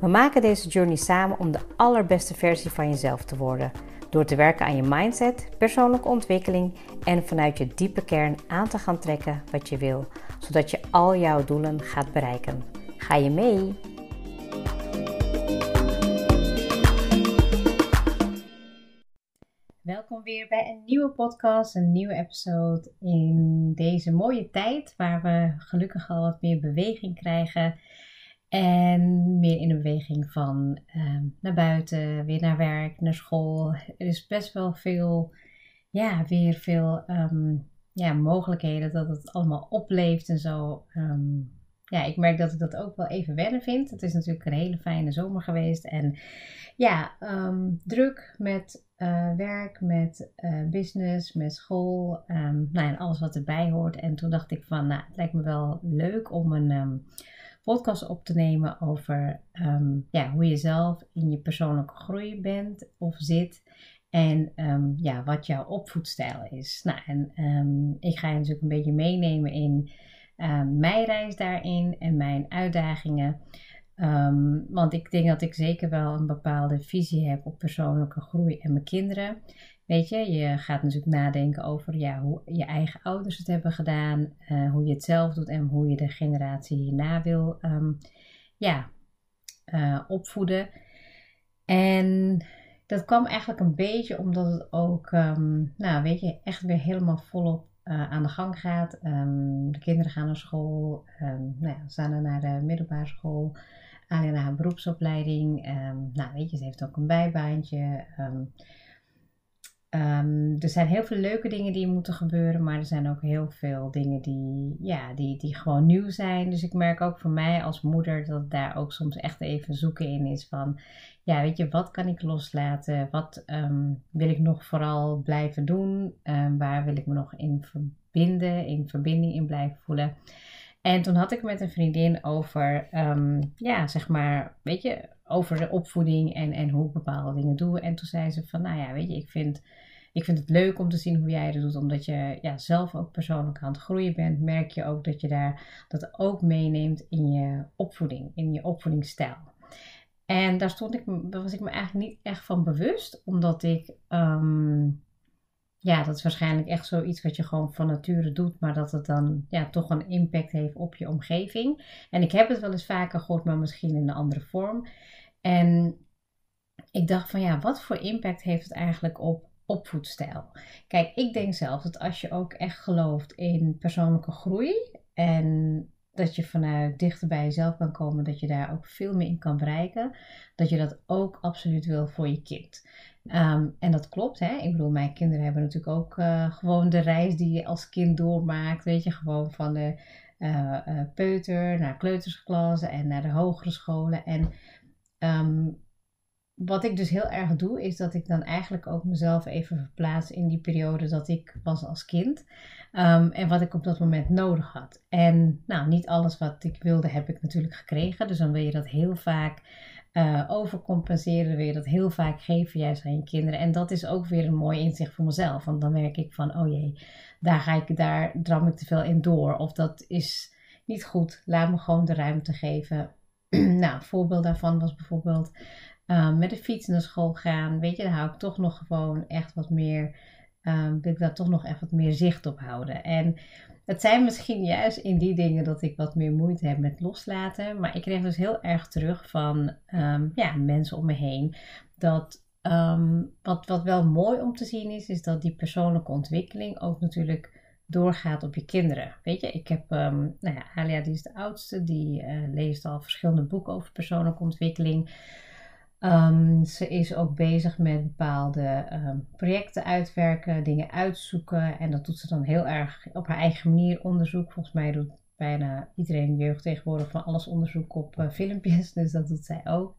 We maken deze journey samen om de allerbeste versie van jezelf te worden. Door te werken aan je mindset, persoonlijke ontwikkeling en vanuit je diepe kern aan te gaan trekken wat je wil, zodat je al jouw doelen gaat bereiken. Ga je mee? Welkom weer bij een nieuwe podcast, een nieuwe episode in deze mooie tijd waar we gelukkig al wat meer beweging krijgen en meer in de beweging van ehm, naar buiten, weer naar werk, naar school. Er is best wel veel, ja, weer veel ehm, ja, mogelijkheden dat het allemaal opleeft en zo. Ehm, ja, ik merk dat ik dat ook wel even wennen vind. Het is natuurlijk een hele fijne zomer geweest. En ja, druk met uh, werk, met uh, business, met school. nou, en alles wat erbij hoort. En toen dacht ik van, nou, het lijkt me wel leuk om een podcast op te nemen over ehm, ja, hoe je zelf in je persoonlijke groei bent of zit. En um, ja, wat jouw opvoedstijl is. Nou, en um, ik ga je natuurlijk een beetje meenemen in mijn reis daarin en mijn uitdagingen. want ik denk dat ik zeker wel een bepaalde visie heb op persoonlijke groei en mijn kinderen. Weet je, je gaat natuurlijk nadenken over ja, hoe je eigen ouders het hebben gedaan, uh, hoe je het zelf doet en hoe je de generatie hierna wil um, ja, uh, opvoeden. En dat kwam eigenlijk een beetje omdat het ook, um, nou weet je, echt weer helemaal volop uh, aan de gang gaat. Um, de kinderen gaan naar school, um, nou ja, staan naar de middelbare school, Alia naar haar beroepsopleiding. nou weet je, ze heeft ook een bijbaantje. Um, er zijn heel veel leuke dingen die moeten gebeuren, maar er zijn ook heel veel dingen die, ja, die, die gewoon nieuw zijn. Dus ik merk ook voor mij als moeder dat daar ook soms echt even zoeken in is van, ja, weet je, wat kan ik loslaten? Wat um, wil ik nog vooral blijven doen? Um, waar wil ik me nog in verbinden, in verbinding in blijven voelen? En toen had ik met een vriendin over, ja, zeg maar, weet je, over de opvoeding en, en hoe ik bepaalde dingen doe. En toen zei ze van, nou ja, weet je, ik vind, ik vind het leuk om te zien hoe jij dat doet. Omdat je ja, zelf ook persoonlijk aan het groeien bent, merk je ook dat je daar dat ook meeneemt in je opvoeding, in je opvoedingsstijl. En daar stond ik, was ik me eigenlijk niet echt van bewust, omdat ik, um, ja, dat is waarschijnlijk echt zoiets wat je gewoon van nature doet, maar dat het dan ja, toch een impact heeft op je omgeving. En ik heb het wel eens vaker gehoord, maar misschien in een andere vorm. En ik dacht van ja, wat voor impact heeft het eigenlijk op opvoedstijl? Kijk, ik denk zelf dat als je ook echt gelooft in persoonlijke groei en dat je vanuit dichter bij jezelf kan komen, dat je daar ook veel meer in kan bereiken, dat je dat ook absoluut wil voor je kind. Ehm, en dat klopt, hè? Ik bedoel, mijn kinderen hebben natuurlijk ook uh, gewoon de reis die je als kind doormaakt, weet je, gewoon van de uh, uh, peuter naar kleutersklasse en naar de hogere scholen. En Ehm, wat ik dus heel erg doe, is dat ik dan eigenlijk ook mezelf even verplaats in die periode dat ik was als kind. Um, en wat ik op dat moment nodig had. En nou, niet alles wat ik wilde heb ik natuurlijk gekregen. Dus dan wil je dat heel vaak uh, overcompenseren. Je dat heel vaak geven juist aan je kinderen. En dat is ook weer een mooi inzicht voor mezelf. Want dan merk ik van, oh jee, daar, ga ik, daar dram ik te veel in door. Of dat is niet goed. Laat me gewoon de ruimte geven nou, een voorbeeld daarvan was bijvoorbeeld um, met de fiets naar school gaan. Weet je, daar hou ik toch nog gewoon echt wat meer, um, wil ik daar toch nog echt wat meer zicht op houden. En het zijn misschien juist in die dingen dat ik wat meer moeite heb met loslaten. Maar ik kreeg dus heel erg terug van um, ja, mensen om me heen. Dat wat, wat wel mooi om te zien is, is dat die persoonlijke ontwikkeling ook natuurlijk doorgaat op je kinderen. Weet je, ik heb, um, nou ja, Alia die is de oudste, die uh, leest al verschillende boeken over persoonlijke ontwikkeling. Um, ze is ook bezig met bepaalde um, projecten uitwerken, dingen uitzoeken. En dat doet ze dan heel erg op haar eigen manier onderzoek. Volgens mij doet, bijna iedereen jeugd tegenwoordig van alles onderzoek op uh, filmpjes, dus dat doet zij ook.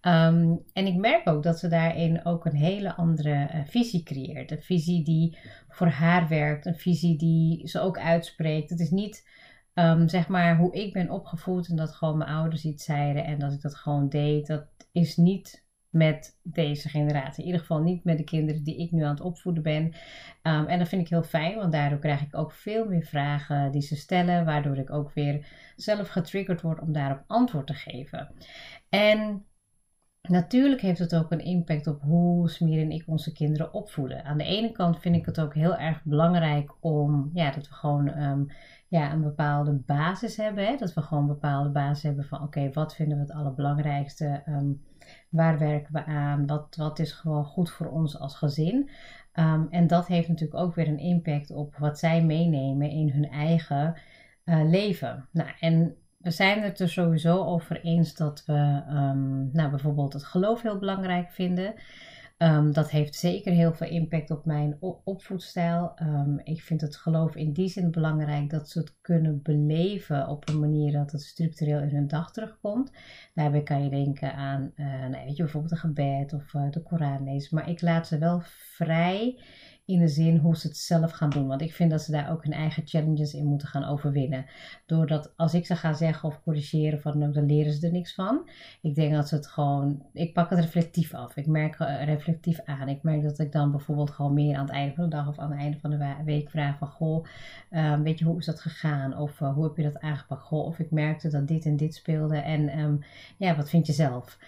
Ehm, en ik merk ook dat ze daarin ook een hele andere uh, visie creëert. Een visie die voor haar werkt, een visie die ze ook uitspreekt. Het is niet um, zeg maar hoe ik ben opgevoed en dat gewoon mijn ouders iets zeiden en dat ik dat gewoon deed. Dat is niet met deze generatie. In ieder geval niet met de kinderen die ik nu aan het opvoeden ben. Um, en dat vind ik heel fijn, want daardoor krijg ik ook veel meer vragen die ze stellen, waardoor ik ook weer zelf getriggerd word om daarop antwoord te geven. En Natuurlijk heeft het ook een impact op hoe Smier en ik onze kinderen opvoeden. Aan de ene kant vind ik het ook heel erg belangrijk om ja, dat we gewoon um, ja, een bepaalde basis hebben. Hè? Dat we gewoon een bepaalde basis hebben van oké, wat vinden we het allerbelangrijkste? Um, waar werken we aan? Wat, wat is gewoon goed voor ons als gezin? Um, en dat heeft natuurlijk ook weer een impact op wat zij meenemen in hun eigen uh, leven. Nou, en we zijn het er sowieso over eens dat we um, nou, bijvoorbeeld het geloof heel belangrijk vinden. Um, dat heeft zeker heel veel impact op mijn opvoedstijl. Um, ik vind het geloof in die zin belangrijk dat ze het kunnen beleven op een manier dat het structureel in hun dag terugkomt. Daarbij kan je denken aan uh, nou, weet je, bijvoorbeeld een gebed of uh, de Koran lezen. Maar ik laat ze wel vrij in de zin hoe ze het zelf gaan doen. Want ik vind dat ze daar ook hun eigen challenges in moeten gaan overwinnen. Doordat als ik ze ga zeggen of corrigeren, van, dan leren ze er niks van. Ik denk dat ze het gewoon. Ik pak het reflectief af. Ik merk reflectief aan. Ik merk dat ik dan bijvoorbeeld gewoon meer aan het einde van de dag of aan het einde van de week vraag van goh, um, weet je hoe is dat gegaan? Of uh, hoe heb je dat aangepakt? Goh, of ik merkte dat dit en dit speelde. En um, ja, wat vind je zelf?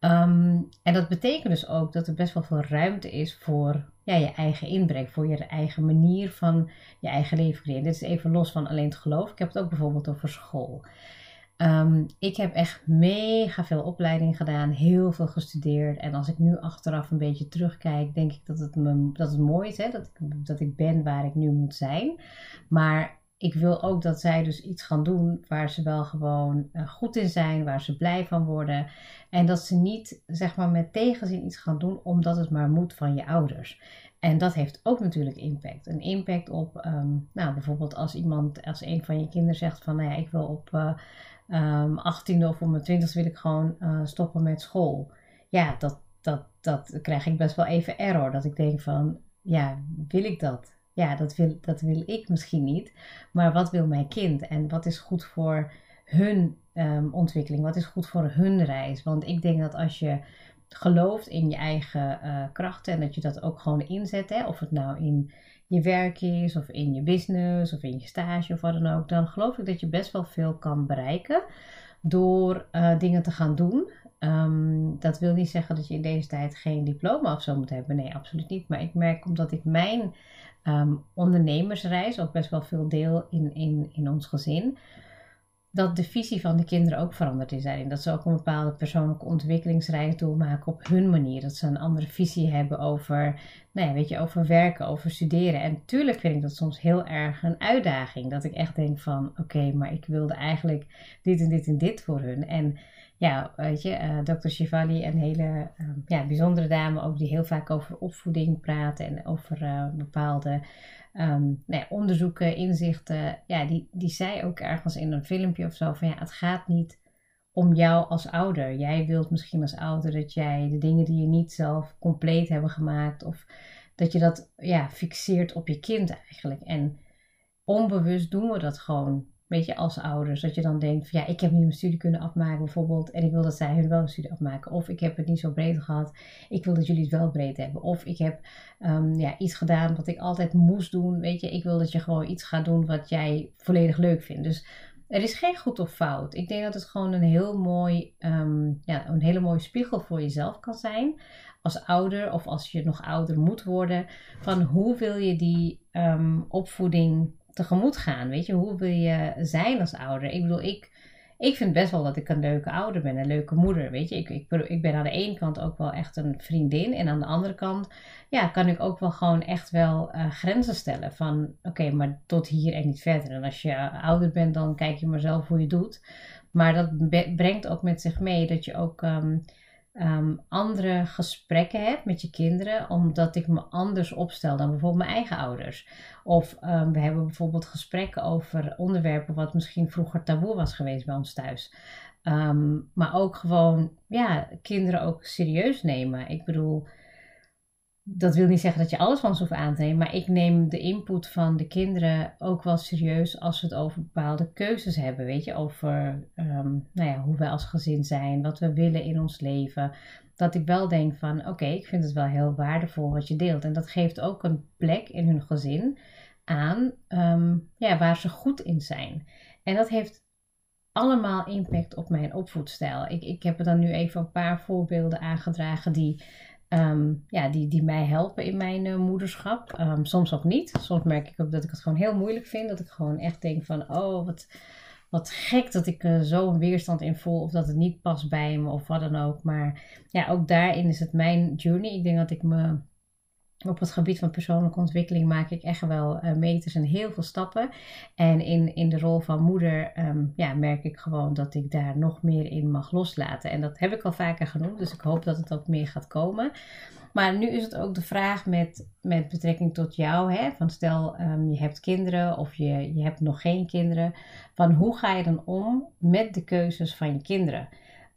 Um, en dat betekent dus ook dat er best wel veel ruimte is voor ja, je eigen inbreng, voor je eigen manier van je eigen leven creëren. Dit is even los van alleen het geloof. Ik heb het ook bijvoorbeeld over school. Um, ik heb echt mega veel opleiding gedaan, heel veel gestudeerd. En als ik nu achteraf een beetje terugkijk, denk ik dat het, me, dat het mooi is hè? Dat, ik, dat ik ben waar ik nu moet zijn. Maar ik wil ook dat zij dus iets gaan doen waar ze wel gewoon uh, goed in zijn, waar ze blij van worden. En dat ze niet, zeg maar, met tegenzin iets gaan doen omdat het maar moet van je ouders. En dat heeft ook natuurlijk impact. Een impact op, um, nou, bijvoorbeeld als iemand, als een van je kinderen zegt van, nou ja, ik wil op uh, um, 18e of op mijn 20e wil ik gewoon uh, stoppen met school. Ja, dat, dat, dat krijg ik best wel even error. Dat ik denk van, ja, wil ik dat? Ja, dat wil, dat wil ik misschien niet. Maar wat wil mijn kind? En wat is goed voor hun um, ontwikkeling? Wat is goed voor hun reis? Want ik denk dat als je gelooft in je eigen uh, krachten en dat je dat ook gewoon inzet, hè, of het nou in je werk is, of in je business, of in je stage of wat dan ook, dan geloof ik dat je best wel veel kan bereiken door uh, dingen te gaan doen. Um, dat wil niet zeggen dat je in deze tijd geen diploma of zo moet hebben. Nee, absoluut niet. Maar ik merk omdat ik mijn um, ondernemersreis, ook best wel veel deel in, in, in ons gezin, dat de visie van de kinderen ook veranderd is daarin. Dat ze ook een bepaalde persoonlijke ontwikkelingsreis doormaken op hun manier. Dat ze een andere visie hebben over, nou ja, weet je, over werken, over studeren. En natuurlijk vind ik dat soms heel erg een uitdaging. Dat ik echt denk van, oké, maar ik wilde eigenlijk dit en dit en dit voor hun. En ja, weet je, uh, Dr. Shivali, een hele uh, ja, bijzondere dame, ook die heel vaak over opvoeding praat en over uh, bepaalde um, nou ja, onderzoeken, inzichten. Ja, die, die zei ook ergens in een filmpje of zo van ja, het gaat niet om jou als ouder. Jij wilt misschien als ouder dat jij de dingen die je niet zelf compleet hebben gemaakt of dat je dat ja, fixeert op je kind eigenlijk. En onbewust doen we dat gewoon weet je, als ouders. Dat je dan denkt van ja, ik heb niet mijn studie kunnen afmaken bijvoorbeeld. En ik wil dat zij hun wel een studie afmaken. Of ik heb het niet zo breed gehad. Ik wil dat jullie het wel breed hebben. Of ik heb um, ja, iets gedaan wat ik altijd moest doen. Weet je, ik wil dat je gewoon iets gaat doen wat jij volledig leuk vindt. Dus er is geen goed of fout. Ik denk dat het gewoon een heel mooi, um, ja, een hele mooie spiegel voor jezelf kan zijn. Als ouder of als je nog ouder moet worden. Van hoe wil je die um, opvoeding tegemoet gaan. Weet je, hoe wil je zijn als ouder? Ik bedoel, ik, ik vind best wel dat ik een leuke ouder ben, een leuke moeder. Weet je, ik, ik, ik ben aan de ene kant ook wel echt een vriendin. En aan de andere kant, ja, kan ik ook wel gewoon echt wel uh, grenzen stellen. Van oké, maar tot hier en niet verder. En als je ouder bent, dan kijk je maar zelf hoe je doet. Maar dat brengt ook met zich mee dat je ook. Um, ehm, andere gesprekken heb met je kinderen, omdat ik me anders opstel dan bijvoorbeeld mijn eigen ouders. Of ehm, we hebben bijvoorbeeld gesprekken over onderwerpen wat misschien vroeger taboe was geweest bij ons thuis. Ehm, maar ook gewoon, ja, kinderen ook serieus nemen. Ik bedoel, dat wil niet zeggen dat je alles van ze hoeft aan te nemen, maar ik neem de input van de kinderen ook wel serieus als we het over bepaalde keuzes hebben. Weet je, over um, nou ja, hoe wij als gezin zijn, wat we willen in ons leven. Dat ik wel denk van, oké, ik vind het wel heel waardevol wat je deelt. En dat geeft ook een plek in hun gezin aan ehm, ja, waar ze goed in zijn. En dat heeft allemaal impact op mijn opvoedstijl. Ik, ik heb er dan nu even een paar voorbeelden aangedragen die Ehm, ja, die, die mij helpen in mijn uh, moederschap. Ehm, soms ook niet. Soms merk ik ook dat ik het gewoon heel moeilijk vind. Dat ik gewoon echt denk van, oh, wat, wat gek dat ik uh, zo een weerstand in voel. Of dat het niet past bij me of wat dan ook. Maar ja, ook daarin is het mijn journey. Ik denk dat ik me op het gebied van persoonlijke ontwikkeling maak ik echt wel uh, meters en heel veel stappen. En in, in de rol van moeder ehm, ja, merk ik gewoon dat ik daar nog meer in mag loslaten. En dat heb ik al vaker genoemd, dus ik hoop dat het ook meer gaat komen. Maar nu is het ook de vraag met, met betrekking tot jou. Hè? Van stel um, je hebt kinderen of je, je hebt nog geen kinderen. Van hoe ga je dan om met de keuzes van je kinderen?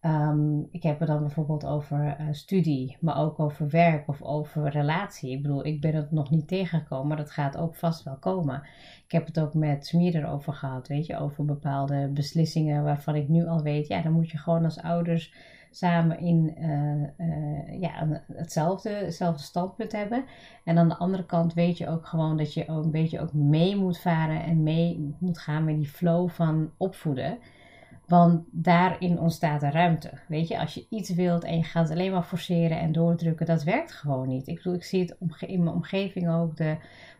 Ehm, ik heb het dan bijvoorbeeld over uh, studie, maar ook over werk of over relatie. Ik bedoel, ik ben het nog niet tegengekomen, maar dat gaat ook vast wel komen. Ik heb het ook met Smier erover gehad, weet je, over bepaalde beslissingen waarvan ik nu al weet, ja, dan moet je gewoon als ouders samen in uh, uh, ja, hetzelfde, hetzelfde standpunt hebben. En aan de andere kant weet je ook gewoon dat je ook een beetje ook mee moet varen en mee moet gaan met die flow van opvoeden. Want daarin ontstaat er ruimte. Weet je, als je iets wilt en je gaat alleen maar forceren en doordrukken, dat werkt gewoon niet. Ik bedoel, ik zie het in mijn omgeving ook. De,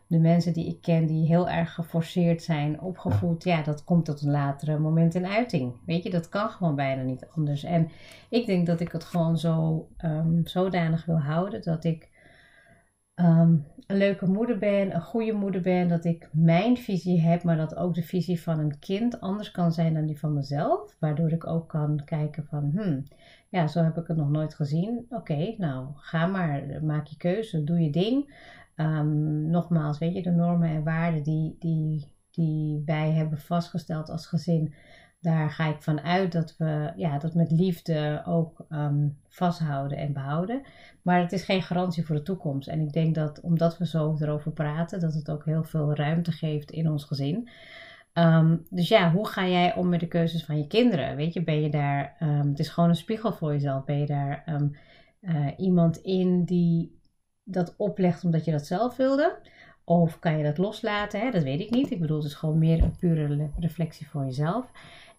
de mensen die ik ken die heel erg geforceerd zijn, opgevoed, ja, dat komt tot een latere moment in uiting. Weet je, dat kan gewoon bijna niet anders. En ik denk dat ik het gewoon zo um, zodanig wil houden dat ik Ehm, een leuke moeder ben, een goede moeder ben, dat ik mijn visie heb, maar dat ook de visie van een kind anders kan zijn dan die van mezelf. Waardoor ik ook kan kijken van, hmm, ja, zo heb ik het nog nooit gezien. Oké, nou, ga maar, maak je keuze, doe je ding. Um, nogmaals, weet je, de normen en waarden die, die, die wij hebben vastgesteld als gezin, daar ga ik van uit dat we ja, dat met liefde ook ehm, vasthouden en behouden. Maar het is geen garantie voor de toekomst. En ik denk dat omdat we zo erover praten, dat het ook heel veel ruimte geeft in ons gezin. Ehm, dus ja, hoe ga jij om met de keuzes van je kinderen? Weet je, ben je daar, um, het is gewoon een spiegel voor jezelf. Ben je daar uh, iemand in die dat oplegt omdat je dat zelf wilde? Of kan je dat loslaten? Hè? Dat weet ik niet. Ik bedoel, het is gewoon meer een pure reflectie voor jezelf.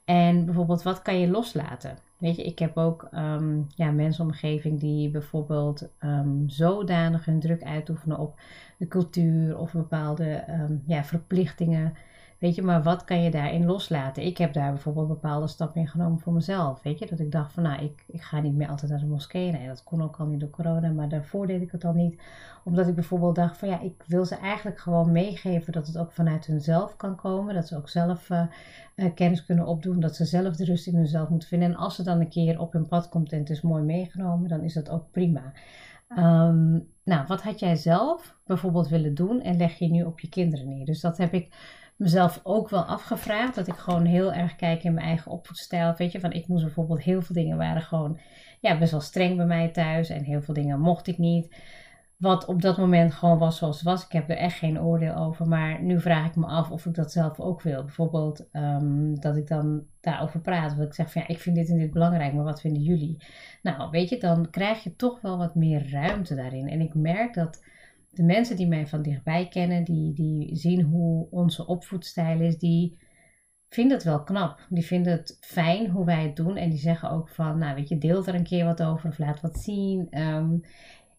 En bijvoorbeeld, wat kan je loslaten? Weet je, ik heb ook um, ja, mensen omgeving die bijvoorbeeld um, zodanig hun druk uitoefenen op de cultuur of bepaalde um, ja, verplichtingen Weet je, maar wat kan je daarin loslaten? Ik heb daar bijvoorbeeld bepaalde stappen in genomen voor mezelf. Weet je, dat ik dacht van nou, ik, ik ga niet meer altijd naar de moskee. Dat kon ook al niet door corona, maar daarvoor deed ik het al niet. Omdat ik bijvoorbeeld dacht van ja, ik wil ze eigenlijk gewoon meegeven dat het ook vanuit hunzelf kan komen. Dat ze ook zelf uh, uh, kennis kunnen opdoen. Dat ze zelf de rust in hunzelf moeten vinden. En als ze dan een keer op hun pad komt en het is mooi meegenomen, dan is dat ook prima. Um, nou, wat had jij zelf bijvoorbeeld willen doen en leg je nu op je kinderen neer? Dus dat heb ik mezelf ook wel afgevraagd. Dat ik gewoon heel erg kijk in mijn eigen opvoedstijl. Weet je, van ik moest bijvoorbeeld heel veel dingen waren gewoon ja, best wel streng bij mij thuis. En heel veel dingen mocht ik niet. Wat op dat moment gewoon was zoals het was. Ik heb er echt geen oordeel over. Maar nu vraag ik me af of ik dat zelf ook wil. Bijvoorbeeld um, dat ik dan daarover praat. Dat ik zeg van ja, ik vind dit en dit belangrijk, maar wat vinden jullie? Nou, weet je, dan krijg je toch wel wat meer ruimte daarin. En ik merk dat de mensen die mij van dichtbij kennen, die, die zien hoe onze opvoedstijl is, die vinden het wel knap. Die vinden het fijn hoe wij het doen. En die zeggen ook van, nou weet je, deel er een keer wat over of laat wat zien. Ehm,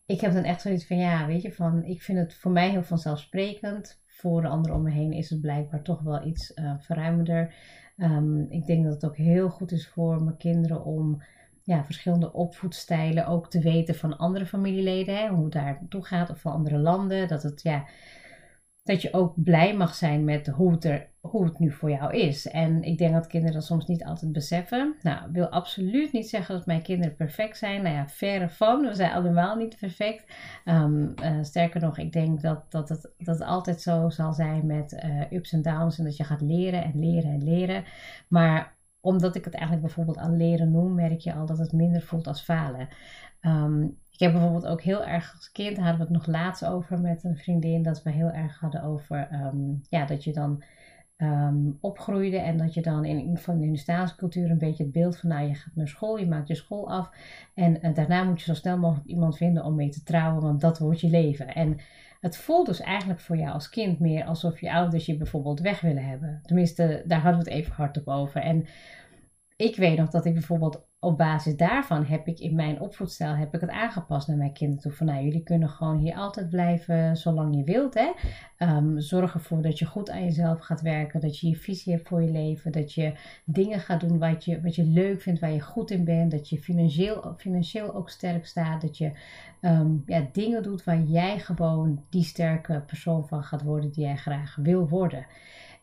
ik heb dan echt zoiets van, ja, weet je, van, ik vind het voor mij heel vanzelfsprekend. Voor de anderen om me heen is het blijkbaar toch wel iets uh, verruimender. Um, ik denk dat het ook heel goed is voor mijn kinderen om ja, verschillende opvoedstijlen ook te weten van andere familieleden, hè, hoe het daar toe gaat, of van andere landen. Dat het, ja, dat je ook blij mag zijn met hoe het, er, hoe het nu voor jou is. En ik denk dat kinderen dat soms niet altijd beseffen. Nou, ik wil absoluut niet zeggen dat mijn kinderen perfect zijn. Nou ja, verre van. We zijn allemaal niet perfect. Ehm, eh, sterker nog, ik denk dat, dat, het, dat het altijd zo zal zijn met uh, ups en downs. En dat je gaat leren en leren en leren. Maar omdat ik het eigenlijk bijvoorbeeld al leren noem, merk je al dat het minder voelt als falen. Um, ik heb bijvoorbeeld ook heel erg als kind, hadden we het nog laatst over met een vriendin, dat we heel erg hadden over ehm, ja, dat je dan um, opgroeide en dat je dan in in de staatscultuur een beetje het beeld van, nou je gaat naar school, je maakt je school af en, en daarna moet je zo snel mogelijk iemand vinden om mee te trouwen, want dat wordt je leven. En het voelt dus eigenlijk voor jou als kind meer alsof je ouders je bijvoorbeeld weg willen hebben. Tenminste, daar hadden we het even hardop over. En ik weet nog dat ik bijvoorbeeld op basis daarvan heb ik in mijn opvoedstijl heb ik het aangepast naar mijn kinderen toe. Van nou, jullie kunnen gewoon hier altijd blijven zolang je wilt. Hè? Um, zorg ervoor dat je goed aan jezelf gaat werken. Dat je je visie hebt voor je leven. Dat je dingen gaat doen wat je, wat je leuk vindt, waar je goed in bent. Dat je financieel, financieel ook sterk staat. Dat je ehm, ja, dingen doet waar jij gewoon die sterke persoon van gaat worden die jij graag wil worden.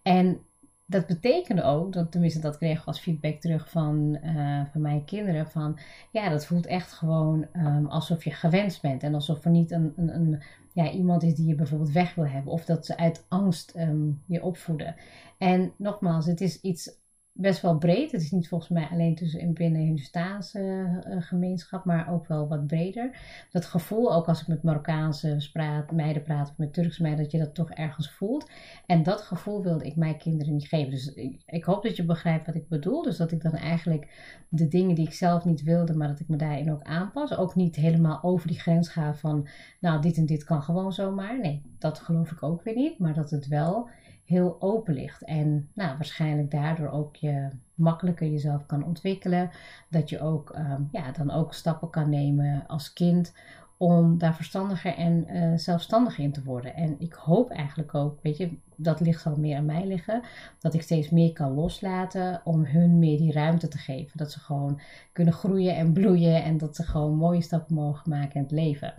En dat betekende ook, dat, tenminste dat kreeg ik als feedback terug van, uh, van mijn kinderen, van ja, dat voelt echt gewoon um, alsof je gewenst bent en alsof er niet een, een, een, ja, iemand is die je bijvoorbeeld weg wil hebben of dat ze uit angst um, je opvoeden. En nogmaals, het is iets best wel breed. Het is niet volgens mij alleen tussen binnen Hindustaanse uh, gemeenschap, maar ook wel wat breder. Dat gevoel, ook als ik met Marokkaanse spraat, meiden praat of met Turkse meiden, dat je dat toch ergens voelt. En dat gevoel wilde ik mijn kinderen niet geven. Dus ik, ik, hoop dat je begrijpt wat ik bedoel. Dus dat ik dan eigenlijk de dingen die ik zelf niet wilde, maar dat ik me daarin ook aanpas. Ook niet helemaal over die grens ga van, nou, dit en dit kan gewoon zomaar. Nee, dat geloof ik ook weer niet. Maar dat het wel heel open ligt. En nou, waarschijnlijk daardoor ook je makkelijker jezelf kan ontwikkelen. Dat je ook um, ja, dan ook stappen kan nemen als kind om daar verstandiger en uh, zelfstandiger in te worden. En ik hoop eigenlijk ook, weet je, dat ligt al meer aan mij liggen, dat ik steeds meer kan loslaten om hun meer die ruimte te geven. Dat ze gewoon kunnen groeien en bloeien en dat ze gewoon mooie stappen mogen maken in het leven.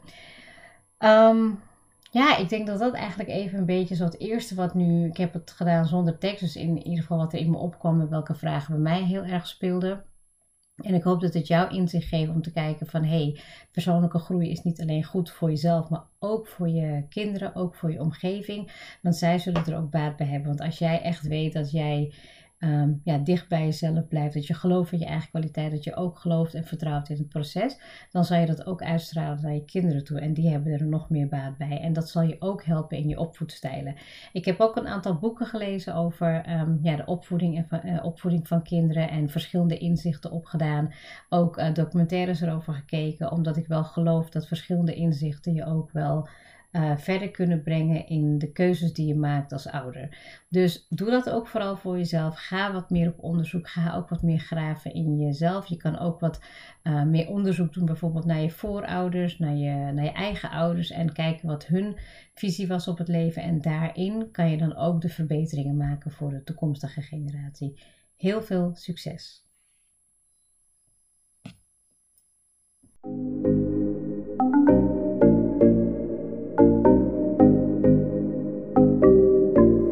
Um, ja, ik denk dat dat eigenlijk even een beetje zo het eerste wat nu. Ik heb het gedaan zonder tekst, dus in ieder geval wat er in me opkwam en welke vragen bij mij heel erg speelden. En ik hoop dat het jou inzicht geeft om te kijken van hé, hey, persoonlijke groei is niet alleen goed voor jezelf, maar ook voor je kinderen, ook voor je omgeving. Want zij zullen er ook baat bij hebben. Want als jij echt weet dat jij um, ja, dicht bij jezelf blijft, dat je gelooft in je eigen kwaliteit, dat je ook gelooft en vertrouwt in het proces, dan zal je dat ook uitstralen naar je kinderen toe. En die hebben er nog meer baat bij. En dat zal je ook helpen in je opvoedstijlen. Ik heb ook een aantal boeken gelezen over um, ja, de opvoeding, en, uh, opvoeding van kinderen en verschillende inzichten opgedaan. Ook uh, documentaires erover gekeken, omdat ik wel geloof dat verschillende inzichten je ook wel uh, verder kunnen brengen in de keuzes die je maakt als ouder. Dus doe dat ook vooral voor jezelf. Ga wat meer op onderzoek. Ga ook wat meer graven in jezelf. Je kan ook wat uh, meer onderzoek doen, bijvoorbeeld naar je voorouders, naar je, naar je eigen ouders en kijken wat hun visie was op het leven. En daarin kan je dan ook de verbeteringen maken voor de toekomstige generatie. Heel veel succes!